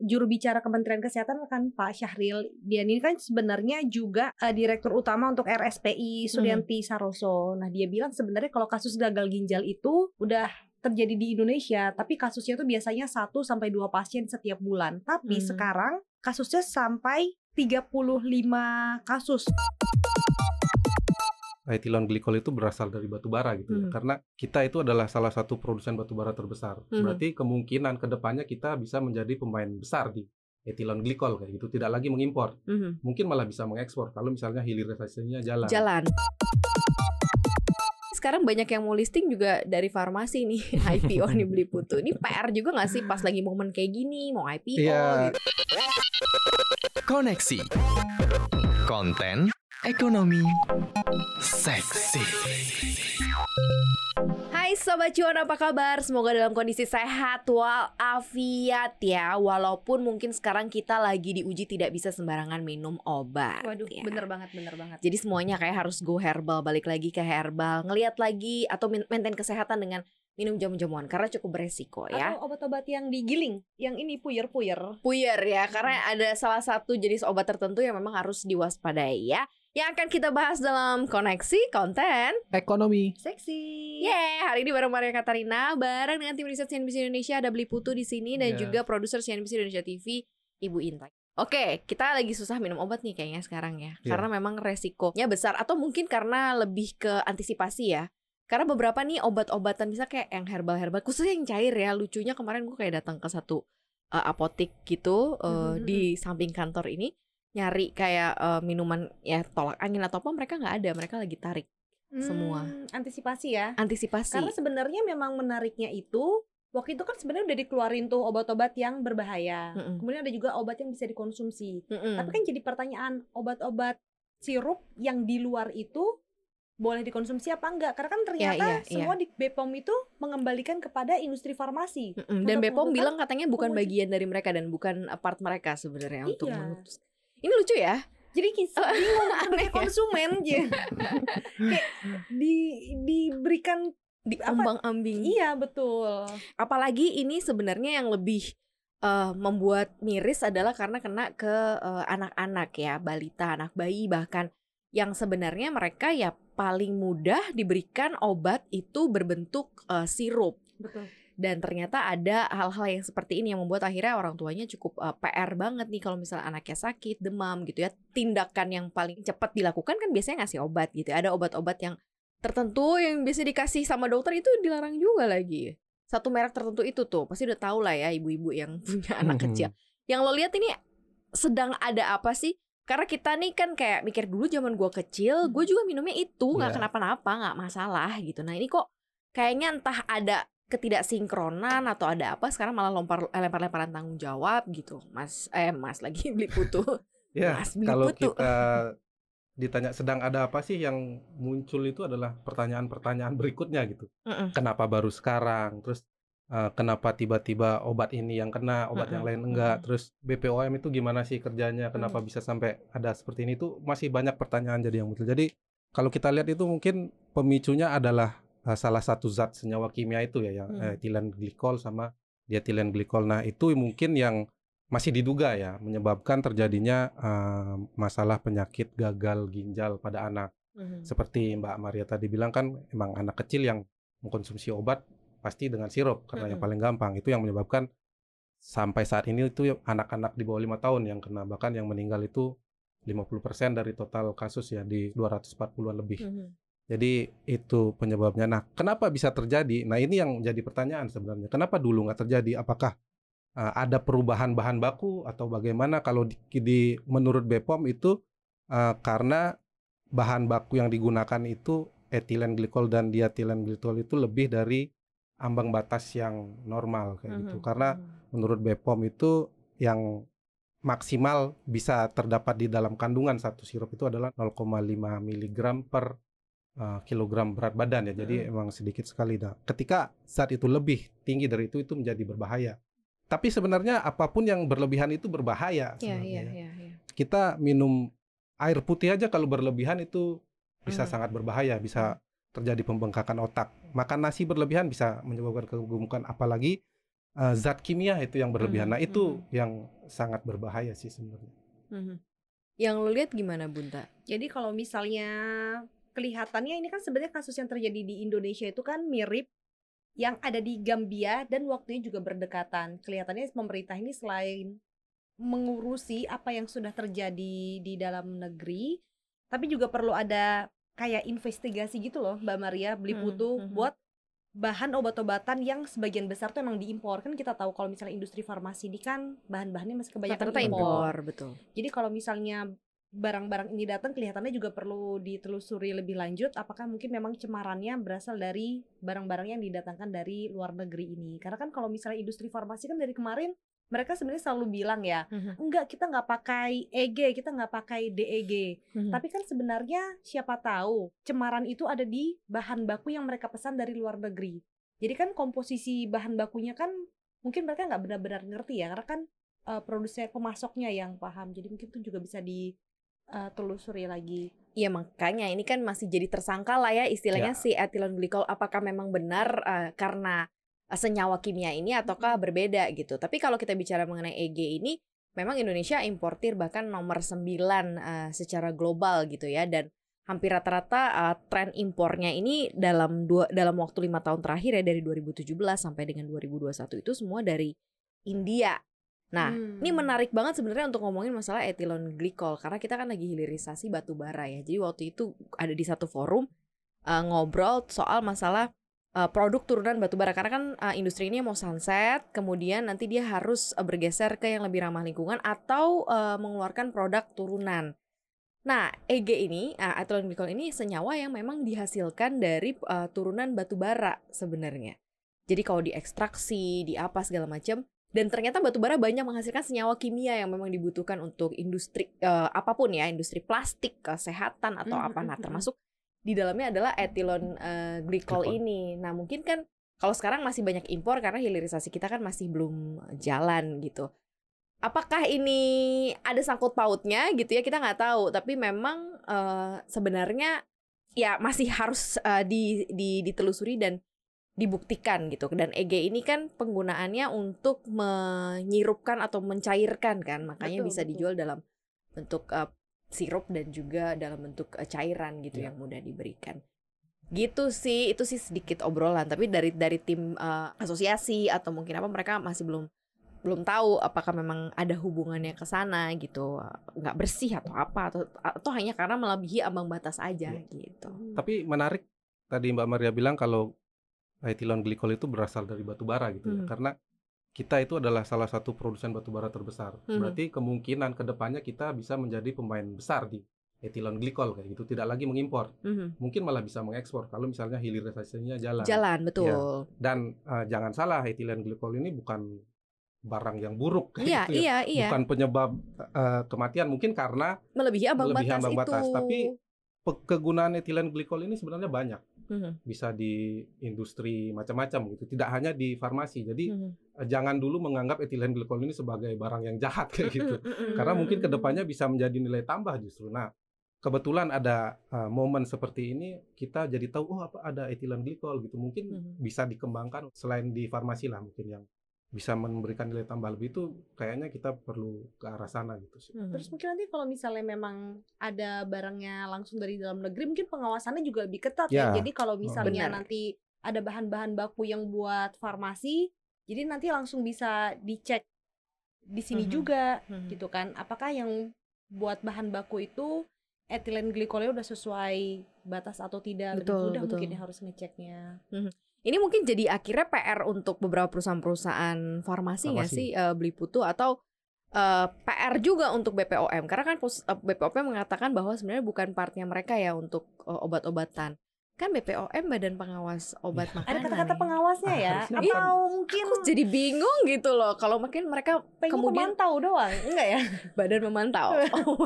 juru bicara Kementerian Kesehatan kan Pak Syahril. Dia ini kan sebenarnya juga uh, direktur utama untuk RSPI Suryanti hmm. Saroso. Nah, dia bilang sebenarnya kalau kasus gagal ginjal itu udah terjadi di Indonesia, tapi kasusnya tuh biasanya 1 sampai 2 pasien setiap bulan. Tapi hmm. sekarang kasusnya sampai 35 kasus etilen glikol itu berasal dari batu bara gitu ya. Hmm. Karena kita itu adalah salah satu produsen batu bara terbesar. Hmm. Berarti kemungkinan ke depannya kita bisa menjadi pemain besar di etilen glikol kayak gitu. Tidak lagi mengimpor. Hmm. Mungkin malah bisa mengekspor kalau misalnya hilirisasinya jalan. Jalan. Sekarang banyak yang mau listing juga dari farmasi nih IPO nih beli putu. Ini PR juga gak sih pas lagi momen kayak gini mau IPO yeah. gitu. Koneksi konten ekonomi seksi. Hai Sobat Cuan apa kabar? Semoga dalam kondisi sehat walafiat ya Walaupun mungkin sekarang kita lagi diuji tidak bisa sembarangan minum obat Waduh ya. bener banget bener banget Jadi semuanya kayak harus go herbal Balik lagi ke herbal Ngeliat lagi atau maintain kesehatan dengan minum jamu-jamuan karena cukup beresiko ya. Atau obat-obat yang digiling, yang ini puyer-puyer. Puyer ya, karena ada salah satu jenis obat tertentu yang memang harus diwaspadai ya yang akan kita bahas dalam koneksi konten ekonomi seksi. Yeah, hari ini bareng Maria Katarina, bareng dengan tim riset CNBC Indonesia ada Beli Putu di sini dan yeah. juga produser CNBC Indonesia TV Ibu Intan. Oke, kita lagi susah minum obat nih kayaknya sekarang ya. Yeah. Karena memang resikonya besar atau mungkin karena lebih ke antisipasi ya. Karena beberapa nih obat-obatan bisa kayak yang herbal-herbal khususnya yang cair ya. Lucunya kemarin gue kayak datang ke satu uh, apotik gitu uh, mm -hmm. di samping kantor ini nyari kayak uh, minuman ya tolak angin atau apa mereka nggak ada mereka lagi tarik hmm, semua antisipasi ya antisipasi karena sebenarnya memang menariknya itu waktu itu kan sebenarnya udah dikeluarin tuh obat-obat yang berbahaya mm -mm. kemudian ada juga obat yang bisa dikonsumsi mm -mm. tapi kan jadi pertanyaan obat-obat sirup yang di luar itu boleh dikonsumsi apa enggak karena kan ternyata ya, ya, semua ya. di BPOM itu mengembalikan kepada industri farmasi mm -mm. dan BPOM bilang katanya bukan bagian dari mereka dan bukan part mereka sebenarnya iya. untuk memutus ini lucu ya. Jadi kisah bingung aneh konsumen aja. kayak di diberikan di ambang-ambing. Iya, betul. Apalagi ini sebenarnya yang lebih uh, membuat miris adalah karena kena ke uh, anak-anak ya, balita, anak bayi bahkan yang sebenarnya mereka ya paling mudah diberikan obat itu berbentuk uh, sirup. Betul dan ternyata ada hal-hal yang seperti ini yang membuat akhirnya orang tuanya cukup uh, eh, PR banget nih kalau misalnya anaknya sakit, demam gitu ya. Tindakan yang paling cepat dilakukan kan biasanya ngasih obat gitu. Ya. Ada obat-obat yang tertentu yang bisa dikasih sama dokter itu dilarang juga lagi. Satu merek tertentu itu tuh pasti udah tahu lah ya ibu-ibu yang punya anak kecil. Yang lo lihat ini sedang ada apa sih? Karena kita nih kan kayak mikir dulu zaman gua kecil, gue juga minumnya itu nggak yeah. kenapa-napa, nggak masalah gitu. Nah ini kok kayaknya entah ada ketidaksinkronan atau ada apa sekarang malah lompar eh, lempar-lemparan tanggung jawab gitu mas eh mas lagi beli putu ya mas beli kalau putu. kita ditanya sedang ada apa sih yang muncul itu adalah pertanyaan-pertanyaan berikutnya gitu mm -mm. kenapa baru sekarang terus uh, kenapa tiba-tiba obat ini yang kena obat mm -mm. yang lain enggak mm -mm. terus BPOM itu gimana sih kerjanya kenapa mm. bisa sampai ada seperti ini itu masih banyak pertanyaan jadi yang muncul jadi kalau kita lihat itu mungkin pemicunya adalah uh, salah satu zat senyawa kimia itu ya yang hmm. uh, etilen glikol sama dietilen glikol. Nah, itu mungkin yang masih diduga ya menyebabkan terjadinya uh, masalah penyakit gagal ginjal pada anak. Hmm. Seperti Mbak Maria tadi bilang kan emang anak kecil yang mengkonsumsi obat pasti dengan sirup karena hmm. yang paling gampang itu yang menyebabkan sampai saat ini itu anak-anak di bawah lima tahun yang kena bahkan yang meninggal itu 50% dari total kasus ya di 240-an lebih. Hmm. Jadi itu penyebabnya. Nah, kenapa bisa terjadi? Nah, ini yang jadi pertanyaan sebenarnya. Kenapa dulu nggak terjadi? Apakah uh, ada perubahan bahan baku atau bagaimana? Kalau di, di menurut BPOM itu uh, karena bahan baku yang digunakan itu etilen glikol dan dietilen glikol itu lebih dari ambang batas yang normal kayak mm -hmm. gitu. Karena mhm. menurut BPOM itu yang maksimal bisa terdapat di dalam kandungan satu sirup itu adalah 0,5 mg per uh, kilogram berat badan ya. Jadi hmm. emang sedikit sekali. Nah, ketika zat itu lebih tinggi dari itu itu menjadi berbahaya. Tapi sebenarnya apa pun yang berlebihan itu berbahaya. Iya, iya, iya, iya. Kita minum air putih aja kalau berlebihan itu bisa hmm. sangat berbahaya, bisa terjadi pembengkakan otak. Makan nasi berlebihan bisa menyebabkan kegemukan apalagi uh, zat kimia itu yang berlebihan. Mm-hmm. Nah itu mm-hmm. yang sangat berbahaya sih sebenarnya. Mm-hmm. Yang lo lihat gimana Bunta? Jadi kalau misalnya kelihatannya ini kan sebenarnya kasus yang terjadi di Indonesia itu kan mirip yang ada di Gambia dan waktunya juga berdekatan. Kelihatannya pemerintah ini selain mengurusi apa yang sudah terjadi di dalam negeri, tapi juga perlu ada kayak investigasi gitu loh Mbak Maria beli hmm, putu hmm, hmm. buat bahan obat-obatan yang sebagian besar tuh emang diimpor kan kita tahu kalau misalnya industri farmasi ini kan bahan-bahannya masih kebanyakan impor. impor betul jadi kalau misalnya barang-barang ini datang kelihatannya juga perlu ditelusuri lebih lanjut apakah mungkin memang cemarannya berasal dari barang-barang yang didatangkan dari luar negeri ini karena kan kalau misalnya industri farmasi kan dari kemarin mereka sebenarnya selalu bilang ya mm-hmm. enggak kita nggak pakai EG kita nggak pakai DEG mm-hmm. tapi kan sebenarnya siapa tahu cemaran itu ada di bahan baku yang mereka pesan dari luar negeri jadi kan komposisi bahan bakunya kan mungkin mereka nggak benar-benar ngerti ya karena kan uh, produsen pemasoknya yang paham jadi mungkin itu juga bisa ditelusuri uh, lagi Iya makanya ini kan masih jadi tersangka lah ya istilahnya ya. si ethylene glycol apakah memang benar uh, karena senyawa kimia ini ataukah berbeda gitu. Tapi kalau kita bicara mengenai EG ini memang Indonesia importir bahkan nomor 9 uh, secara global gitu ya dan hampir rata-rata uh, tren impornya ini dalam dua dalam waktu lima tahun terakhir ya dari 2017 sampai dengan 2021 itu semua dari India. Nah, hmm. ini menarik banget sebenarnya untuk ngomongin masalah ethylene glycol karena kita kan lagi hilirisasi batu bara ya. Jadi waktu itu ada di satu forum uh, ngobrol soal masalah uh, produk turunan batu bara karena kan uh, industri ini mau sunset, kemudian nanti dia harus uh, bergeser ke yang lebih ramah lingkungan atau uh, mengeluarkan produk turunan. Nah, EG ini, uh, ethylene glycol ini senyawa yang memang dihasilkan dari uh, turunan batu bara sebenarnya. Jadi kalau diekstraksi, di apa segala macam, dan ternyata batu bara banyak menghasilkan senyawa kimia yang memang dibutuhkan untuk industri uh, apa pun ya, industri plastik, kesehatan atau hmm, apa. Hmm, nah, hmm, termasuk di dalamnya adalah ethylene uh, glycol ini. Nah, mungkin kan kalau sekarang masih banyak impor karena hilirisasi kita kan masih belum jalan gitu. Apakah ini ada sangkut pautnya gitu ya kita nggak tahu. Tapi memang uh, sebenarnya ya masih harus uh, di, di, ditelusuri dan dibuktikan gitu. Dan EG ini kan penggunaannya untuk menyirupkan atau mencairkan kan, makanya betul, bisa betul. dijual dalam bentuk uh, sirup dan juga dalam bentuk uh, cairan gitu yeah. yang mudah diberikan gitu sih itu sih sedikit obrolan tapi dari dari tim uh, asosiasi atau mungkin apa mereka masih belum belum tahu apakah memang ada hubungannya ke sana gitu nggak bersih atau apa atau atau hanya karena melebihi ambang batas aja yeah. gitu tapi menarik tadi Mbak Maria bilang kalau ethylene glycol itu berasal dari batu bara gitu ya. hmm. ya karena kita itu adalah salah satu produsen batu bara terbesar. Hmm. Berarti kemungkinan ke depannya kita bisa menjadi pemain besar di ethylene glycol kayak gitu, tidak lagi mengimpor. Hmm. Mungkin malah bisa mengekspor kalau misalnya hilirisasinya jalan. Jalan betul. Ya. Dan uh, jangan salah ethylene glycol ini bukan barang yang buruk iya, gitu ya. iya, iya. bukan penyebab uh, kematian mungkin karena melebihi ambang melebihi batas, ambang batas. Itu. Tapi kegunaan etilen glikol ini sebenarnya banyak. Mm-hmm. Bisa di industri macam-macam gitu, tidak hanya di farmasi. Jadi mm-hmm. jangan dulu menganggap etilen glikol ini sebagai barang yang jahat kayak gitu. Mm-hmm. Karena mungkin ke depannya bisa menjadi nilai tambah justru. Nah, kebetulan ada uh, momen seperti ini kita jadi tahu oh apa ada etilen glikol gitu. Mungkin mm-hmm. bisa dikembangkan selain di farmasi lah mungkin yang bisa memberikan nilai tambah lebih itu kayaknya kita perlu ke arah sana gitu sih. Hmm. Terus mungkin nanti kalau misalnya memang ada barangnya langsung dari dalam negeri mungkin pengawasannya juga lebih ketat ya. ya. Jadi kalau oh, misalnya Benar. nanti ada bahan-bahan baku yang buat farmasi, jadi nanti langsung bisa dicek di sini hmm. juga hmm. gitu kan. Apakah yang buat bahan baku itu etilen glikolnya udah sesuai batas atau tidak betul, lebih mudah betul. mungkin ya harus ngeceknya. Hmm. Ini mungkin jadi akhirnya PR untuk beberapa perusahaan-perusahaan farmasi nggak sih? Uh, beli putu atau uh, eh, PR juga untuk BPOM karena kan BPOM mengatakan bahwa sebenarnya bukan partnya mereka ya untuk uh, obat-obatan kan BPOM Badan Pengawas Obat ya. Makanan. Ada kata-kata pengawasnya ya? Atau iya. mungkin aku jadi bingung gitu loh. Kalau mungkin mereka Pengen kemudian memantau doang, enggak ya? Badan memantau. oh,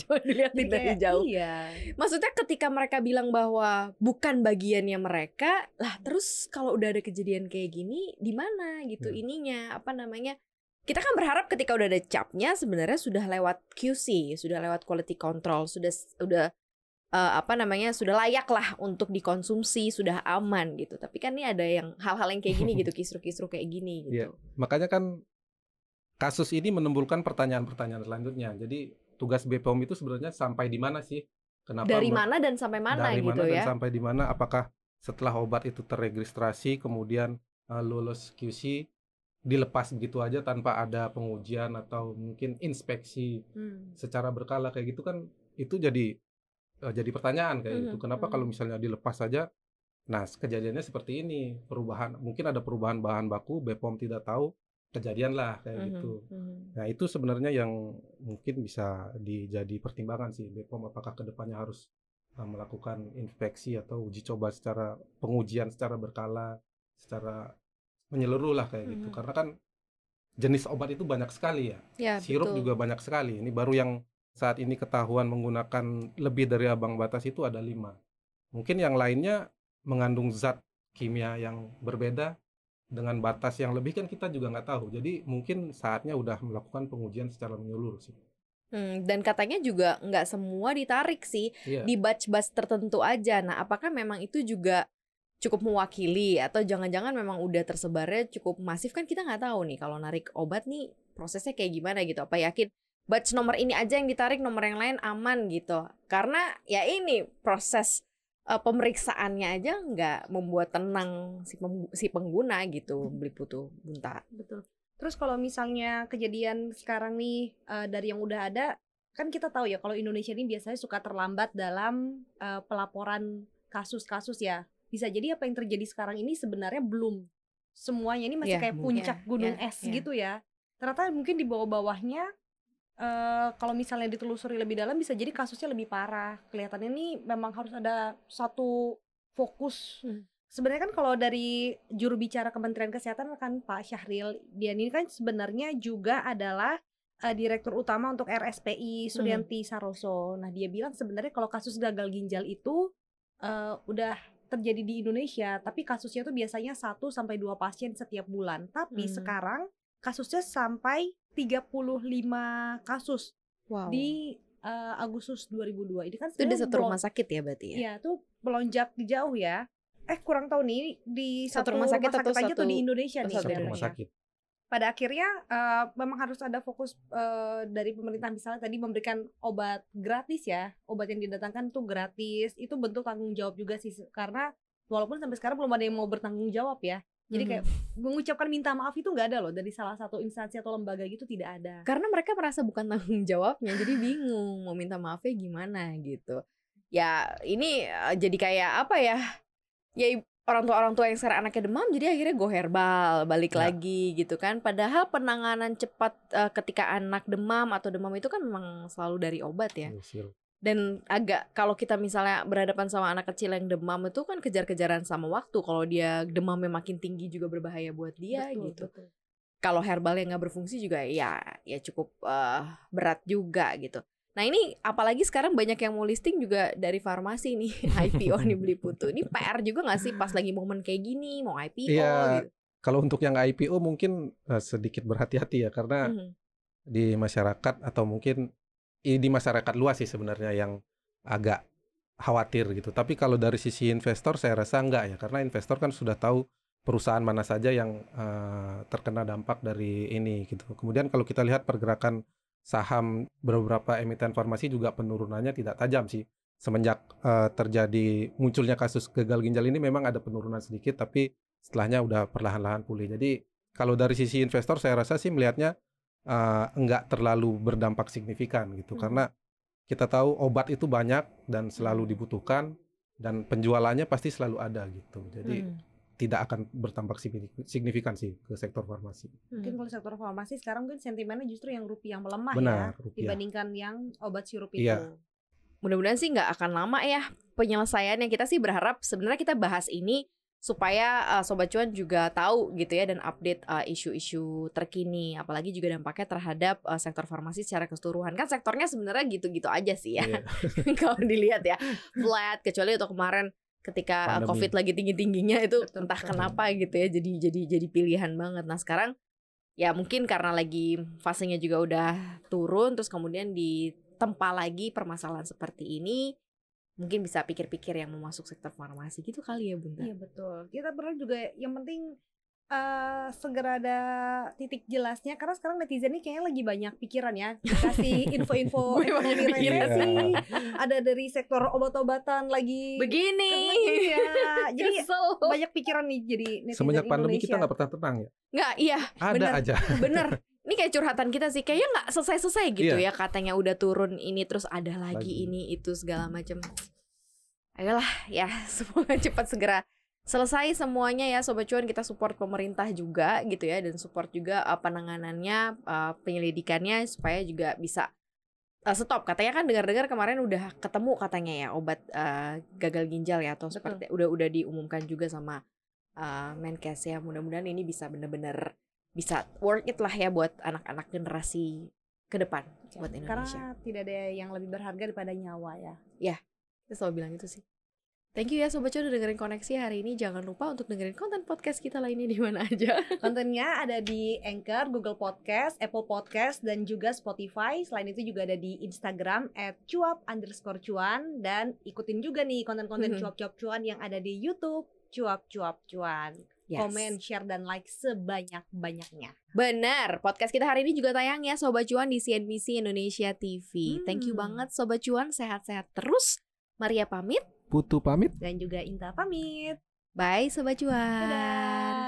coba dilihat dari jauh. Iya. Maksudnya ketika mereka bilang bahwa bukan bagiannya mereka, lah terus kalau udah ada kejadian kayak gini di mana gitu hmm. ininya apa namanya? Kita kan berharap ketika udah ada capnya sebenarnya sudah lewat QC, sudah lewat quality control, sudah sudah uh, apa namanya sudah layak lah untuk dikonsumsi sudah aman gitu. Tapi kan ini ada yang hal-hal yang kayak gini gitu kisru-kisru kayak gini gitu. Yeah. makanya kan kasus ini menimbulkan pertanyaan-pertanyaan selanjutnya. Jadi tugas BPOM itu sebenarnya sampai di mana sih? Kenapa dari mana dan sampai mana dari gitu mana ya? dan sampai di mana? Apakah setelah obat itu terregistrasi kemudian uh, lulus QC dilepas begitu aja tanpa ada pengujian atau mungkin inspeksi hmm. secara berkala kayak gitu kan itu jadi uh, jadi pertanyaan kayak gitu. Kenapa kalau misalnya dilepas saja? Nah, kejadiannya seperti ini. Perubahan mungkin ada perubahan bahan baku, BPOM tidak tahu, kejadian lah kayak gitu. Nah, itu sebenarnya yang mungkin bisa dijadi pertimbangan sih BPOM apakah ke depannya harus uh, melakukan inspeksi atau uji coba secara pengujian secara berkala, secara menyeluruh lah kayak gitu. Karena kan jenis obat itu banyak sekali ya. ya Sirup betul. juga banyak sekali. Ini baru yang saat ini ketahuan menggunakan lebih dari abang batas itu ada lima. Mungkin yang lainnya mengandung zat kimia yang berbeda dengan batas yang lebih kan kita juga nggak tahu. Jadi mungkin saatnya udah melakukan pengujian secara menyeluruh sih. Hmm, dan katanya juga nggak semua ditarik sih yeah. di batch-batch tertentu aja. Nah, apakah memang itu juga cukup mewakili atau jangan-jangan memang udah tersebarnya cukup masif kan kita nggak tahu nih kalau narik obat nih prosesnya kayak gimana gitu. Apa yakin batch nomor ini aja yang ditarik, nomor yang lain aman gitu. Karena ya ini proses uh, pemeriksaannya aja nggak membuat tenang si, si pengguna gitu, beli putu bunta. Betul. Terus kalau misalnya kejadian sekarang nih uh, dari yang udah ada, kan kita tahu ya kalau Indonesia ini biasanya suka terlambat dalam uh, pelaporan kasus-kasus ya. Bisa jadi apa yang terjadi sekarang ini sebenarnya belum semuanya ini masih yeah, kayak puncak yeah, gunung yeah, es yeah. gitu ya. Ternyata mungkin di bawah-bawahnya uh, kalau misalnya ditelusuri lebih dalam bisa jadi kasusnya lebih parah. Kelihatannya ini memang harus ada satu fokus. Hmm. Sebenarnya kan kalau dari juru bicara Kementerian Kesehatan kan Pak Syahril, dia ini kan sebenarnya juga adalah uh, direktur utama untuk RSPI Suryanti hmm. Saroso. Nah, dia bilang sebenarnya kalau kasus gagal ginjal itu uh, udah terjadi di Indonesia, tapi kasusnya tuh biasanya 1 sampai 2 pasien setiap bulan. Tapi hmm. sekarang kasusnya sampai 35 kasus wow. di uh, Agustus 2002. Ini kan itu di satu rumah sakit ya berarti ya? Iya, tuh melonjak jauh ya. Eh kurang tahu nih di satu, satu rumah sakit, rumah sakit atau aja satu, tuh di Indonesia nih satu rumah sakit. Pada akhirnya uh, memang harus ada fokus uh, dari pemerintah misalnya tadi memberikan obat gratis ya. Obat yang didatangkan tuh gratis. Itu bentuk tanggung jawab juga sih karena walaupun sampai sekarang belum ada yang mau bertanggung jawab ya. Jadi kayak mm-hmm. mengucapkan minta maaf itu nggak ada loh dari salah satu instansi atau lembaga gitu tidak ada. Karena mereka merasa bukan tanggung jawabnya, jadi bingung mau minta maafnya gimana gitu. Ya ini uh, jadi kayak apa ya? Ya orang tua orang tua yang sekarang anaknya demam jadi akhirnya go herbal balik ya. lagi gitu kan. Padahal penanganan cepat uh, ketika anak demam atau demam itu kan memang selalu dari obat ya. Iya, dan agak kalau kita misalnya berhadapan sama anak kecil yang demam itu kan kejar-kejaran sama waktu. Kalau dia demamnya makin tinggi juga berbahaya buat dia betul, gitu. betul. kalau herbal yang nggak berfungsi juga ya ya cukup uh, berat juga gitu. Nah ini apalagi sekarang banyak yang mau listing juga dari farmasi nih IPO nih beli putu. Ini PR juga nggak sih pas lagi momen kayak gini mau IPO ya, gitu? kalau untuk yang IPO mungkin uh, sedikit berhati-hati ya karena mm -hmm. di masyarakat atau mungkin di masyarakat luas sih sebenarnya yang agak khawatir gitu. Tapi kalau dari sisi investor saya rasa enggak ya, karena investor kan sudah tahu perusahaan mana saja yang uh, terkena dampak dari ini gitu. Kemudian kalau kita lihat pergerakan saham beberapa emiten farmasi juga penurunannya tidak tajam sih. Semenjak uh, terjadi munculnya kasus gagal ginjal ini memang ada penurunan sedikit, tapi setelahnya udah perlahan-lahan pulih. Jadi kalau dari sisi investor saya rasa sih melihatnya uh, enggak terlalu berdampak signifikan gitu hmm. karena kita tahu obat itu banyak dan selalu hmm. dibutuhkan dan penjualannya pasti selalu ada gitu jadi hmm. tidak akan berdampak signifikan sih ke sektor farmasi. Mungkin kalau sektor farmasi sekarang mungkin sentimennya justru yang rupiah melemah ya, Benar, ya rupiah. dibandingkan yang obat sirup itu. Iya. Mudah-mudahan sih nggak akan lama ya penyelesaiannya. Kita sih berharap sebenarnya kita bahas ini supaya uh, sobat cuan juga tahu gitu ya dan update uh, isu-isu terkini apalagi juga dampaknya terhadap uh, sektor farmasi secara keseluruhan kan sektornya sebenarnya gitu-gitu aja sih ya yeah. kalau dilihat ya flat kecuali untuk kemarin ketika Pandemi. covid lagi tinggi-tingginya itu Betul. entah kenapa gitu ya jadi jadi jadi pilihan banget nah sekarang ya mungkin karena lagi fasenya juga udah turun terus kemudian ditempa lagi permasalahan seperti ini mungkin bisa pikir-pikir yang mau masuk sektor farmasi gitu kali ya Bunda. Iya betul. Kita perlu juga yang penting uh, segera ada titik jelasnya karena sekarang netizen ini kayaknya lagi banyak pikiran ya. Dikasih info-info ekonomi resesi ada dari sektor obat-obatan lagi begini. ya jadi Kesel. banyak pikiran nih jadi netizen semenjak pandemi kita nggak pernah tenang ya? Nggak iya. Ada bener, aja. Bener ini kayak curhatan kita sih kayaknya nggak selesai-selesai gitu iya. ya katanya udah turun ini terus ada lagi, lagi. ini itu segala macam ayolah ya semoga cepat segera selesai semuanya ya sobat cuan. Kita support pemerintah juga gitu ya dan support juga uh, penanganannya uh, penyelidikannya supaya juga bisa uh, stop. Katanya kan dengar-dengar kemarin udah ketemu katanya ya obat uh, gagal ginjal ya atau seperti udah udah diumumkan juga sama uh, Menkes ya. Mudah-mudahan ini bisa benar-benar bisa worth it lah ya buat anak-anak generasi ke depan ya, buat Indonesia karena tidak ada yang lebih berharga daripada nyawa ya ya kita selalu bilang itu sih Thank you ya Sobat Cuan udah dengerin koneksi hari ini. Jangan lupa untuk dengerin konten podcast kita lainnya di mana aja. Kontennya ada di Anchor, Google Podcast, Apple Podcast, dan juga Spotify. Selain itu juga ada di Instagram at cuap underscore cuan. Dan ikutin juga nih konten-konten cuap-cuap cuan yang ada di Youtube cuap-cuap cuan. Yes. Komen, share, dan like sebanyak-banyaknya. Benar, podcast kita hari ini juga tayang ya Sobat Cuan di CNBC Indonesia TV. Hmm. Thank you hmm. banget Sobat Cuan, sehat-sehat terus. Maria pamit. Putu pamit. Dan juga Inta pamit. Bye Sobat Cuan. Dadah.